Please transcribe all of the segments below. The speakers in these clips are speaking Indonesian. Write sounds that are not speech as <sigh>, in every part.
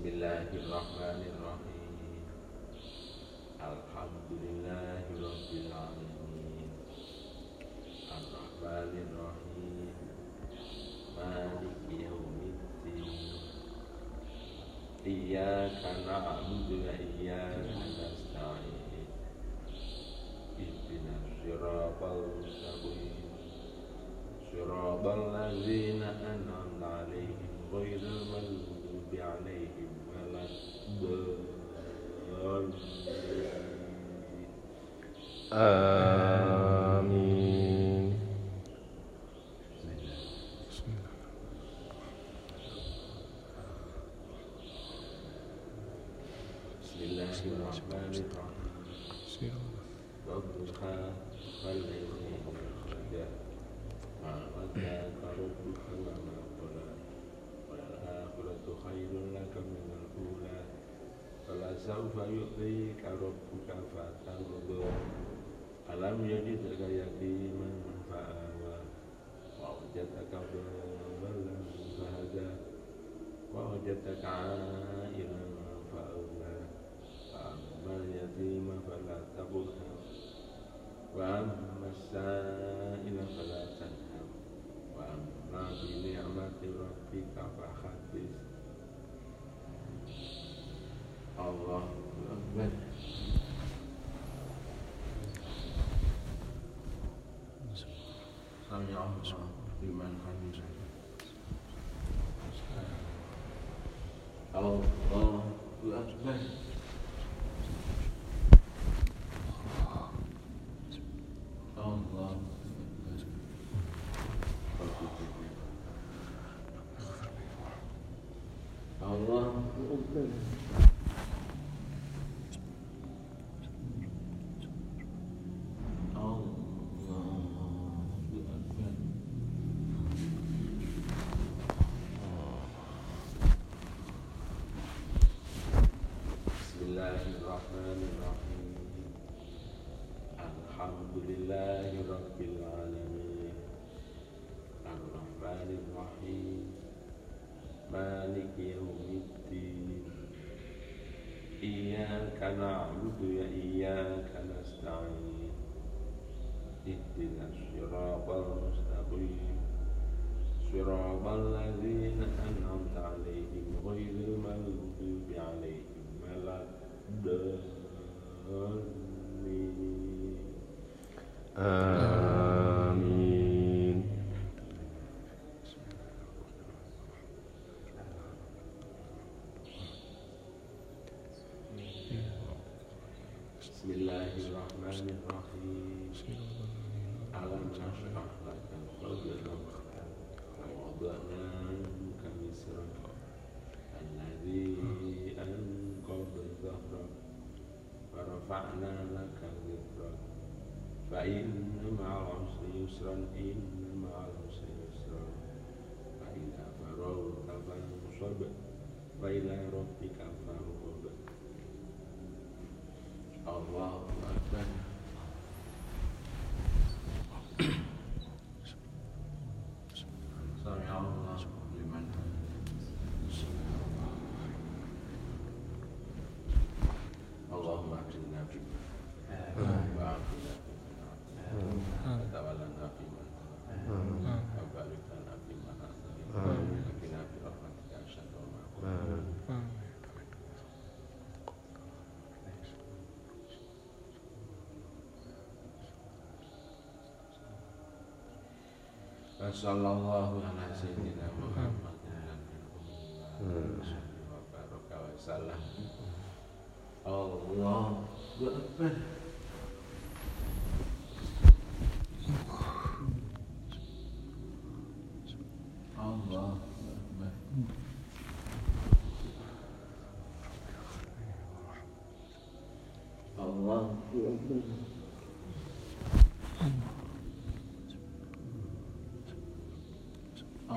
Bismillahirrahmanirrahim. 呃 الله لمن حمده الله أكبر الله الله أكبر Um, فإن مع العسر يسرا إن مع العسر يسرا فإذا فرغت فانصب وإلى ربك فارغب الله أكبر Sallallahu alaihi sayyidina hmm.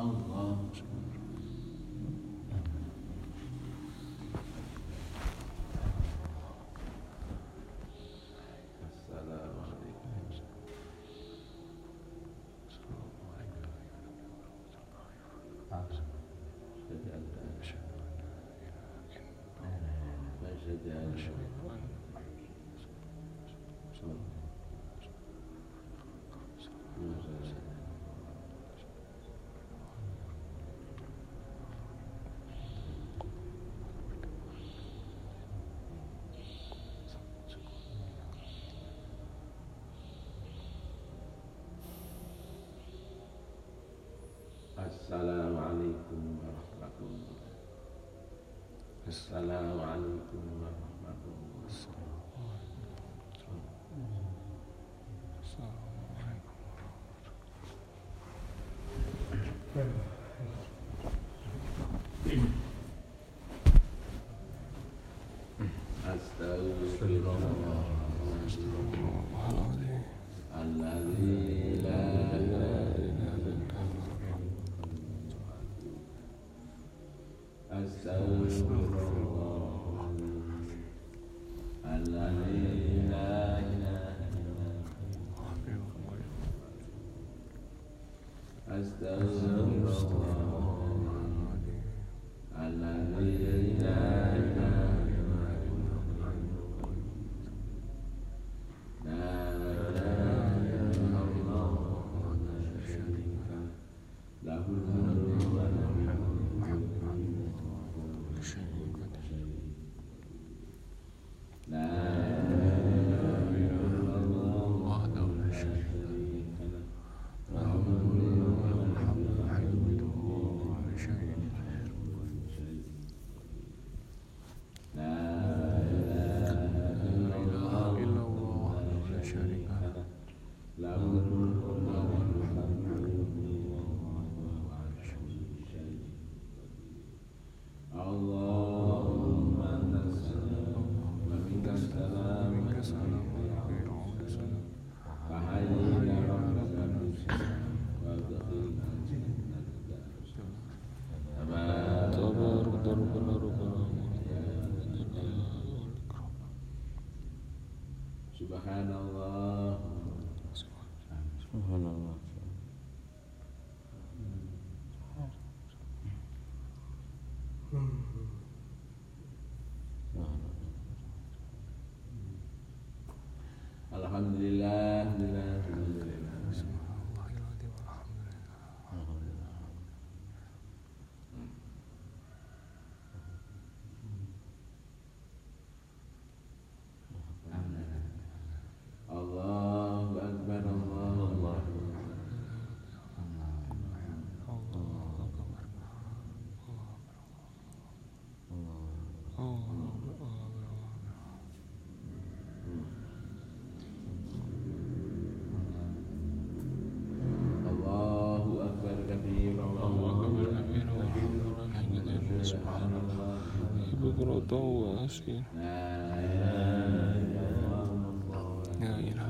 الله Thank you. Assalamualaikum warahmatullahi wabarakatuh. Assalamualaikum warahmatullahi. Assalamualaikum warahmatullahi wabarakatuh. I see. Yeah, you know.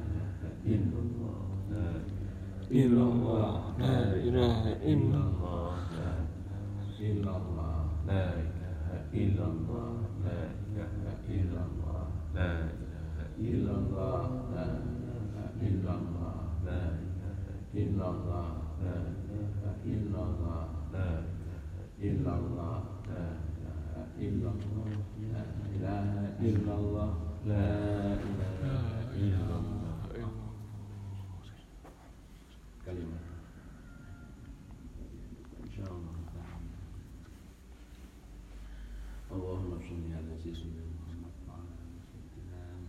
ilaha illallah la ilaha illallah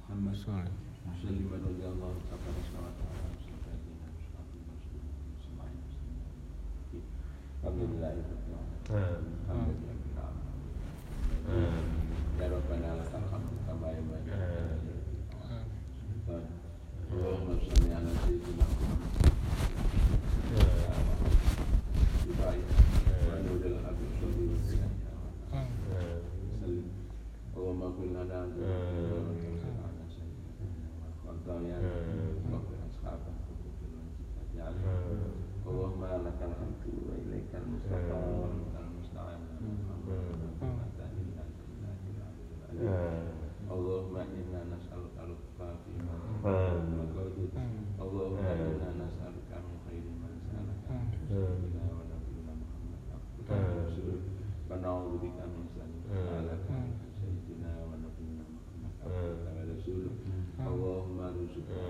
Muhammad sallallahu alaihi wasallam. Allahumma inna nas'aluka al-lutfa fi ma taqaddam Allahumma hmm. inna nas'aluka min khairi ma sa'alaka sayyidina wa nabiyina Muhammad abduka wa hmm. wa na'udzu bika min syarri ma hmm. sayyidina wa nabiyina Muhammad abduka wa rasuluh Allahumma rizqna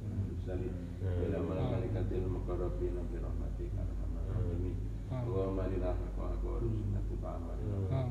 المرسلين إلى ملائكة المقربين برحمتك أرحم الراحمين اللهم لنا حق وارزقنا اتباعه ولنا حق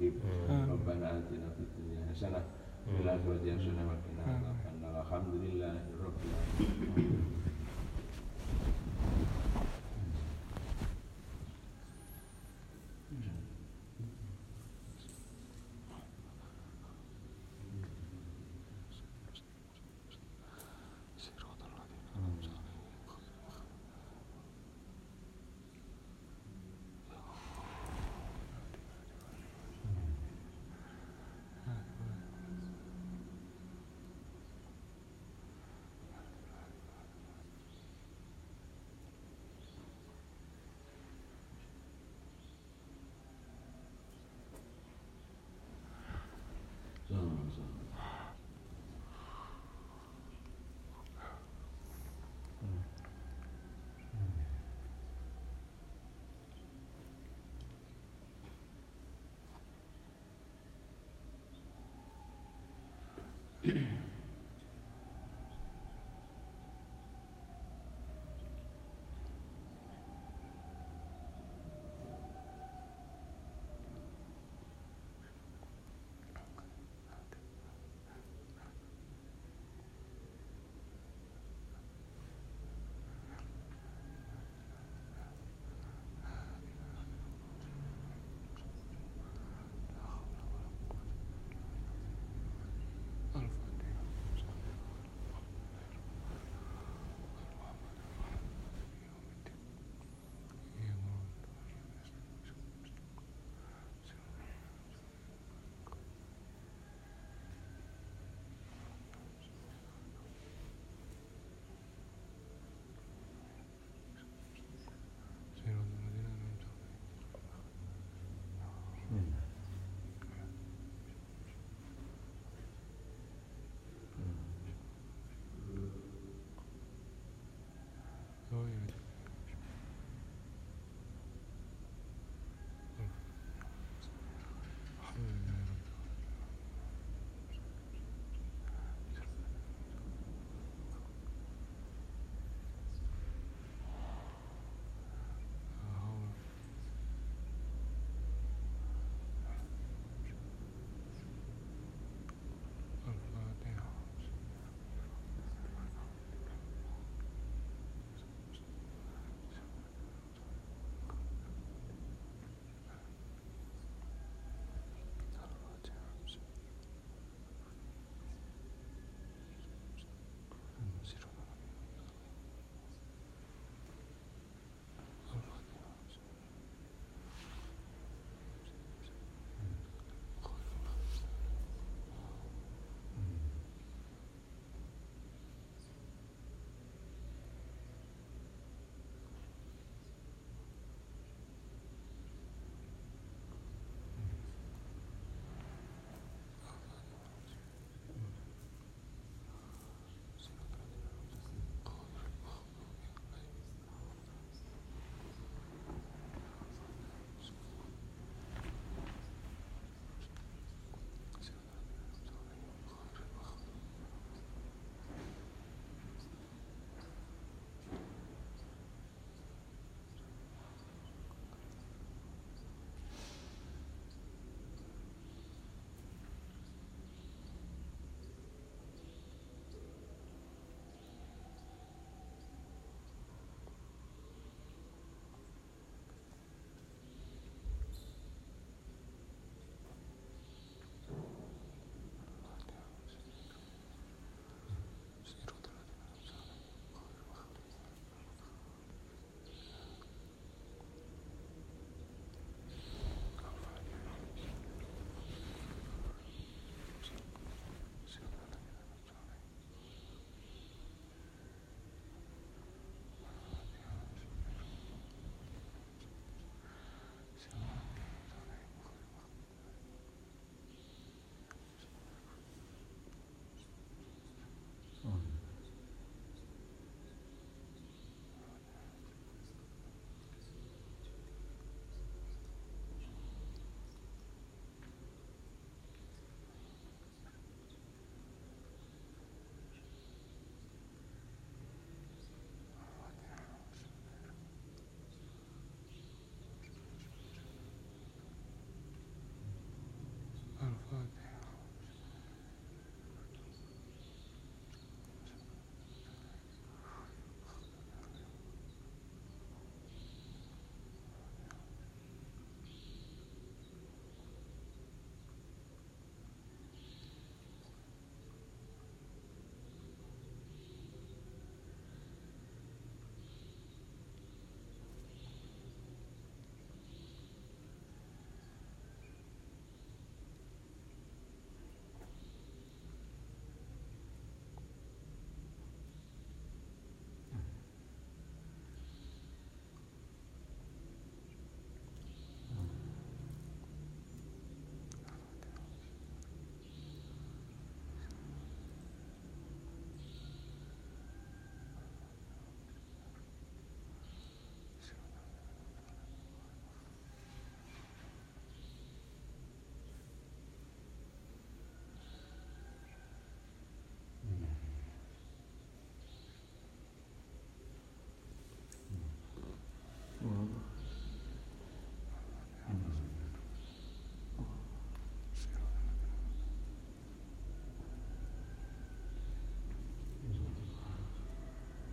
التواب الرحيم ربنا آتنا في الدنيا حسنة وفي الآخرة حسنة وقنا عذاب النار الحمد لله رب العالمين Yeah. <clears throat>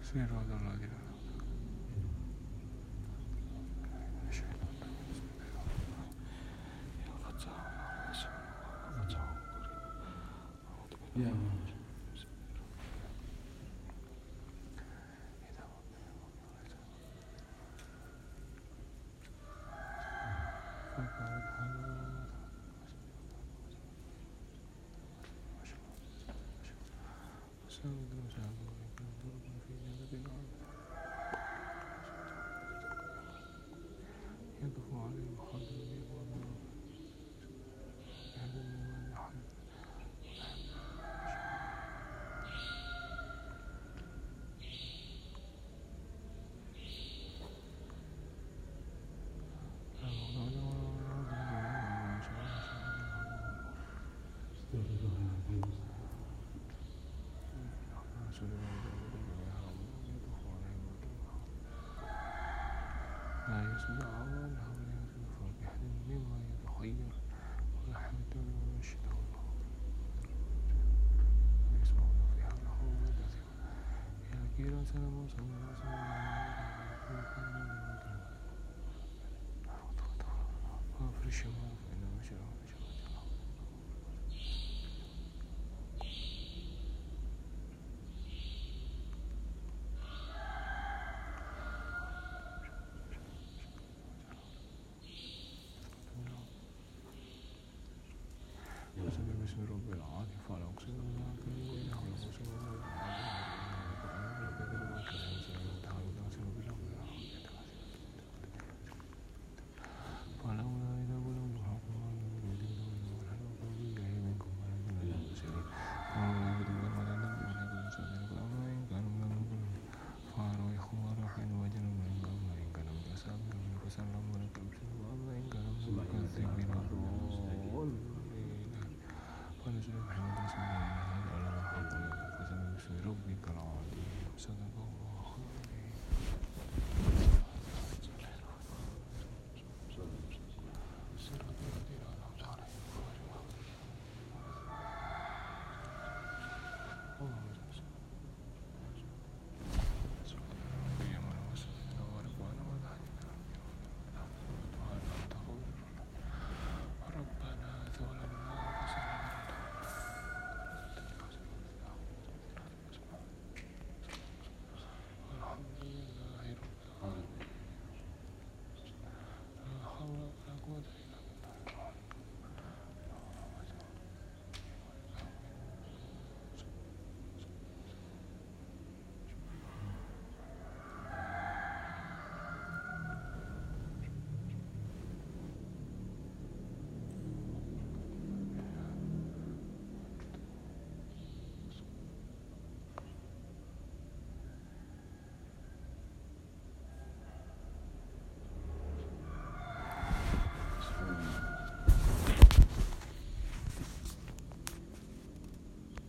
Saya 爹。Yeah. يسجد عوان حوله من فواكه مما يتخير ولحمة ويشهده الله ويسمعون فيها لهم ويدعون يا كيرا سلام وسلام وسلام وافرشهم فإنهم شرهم 是说不了的，反正我只能说，跟我们好的说。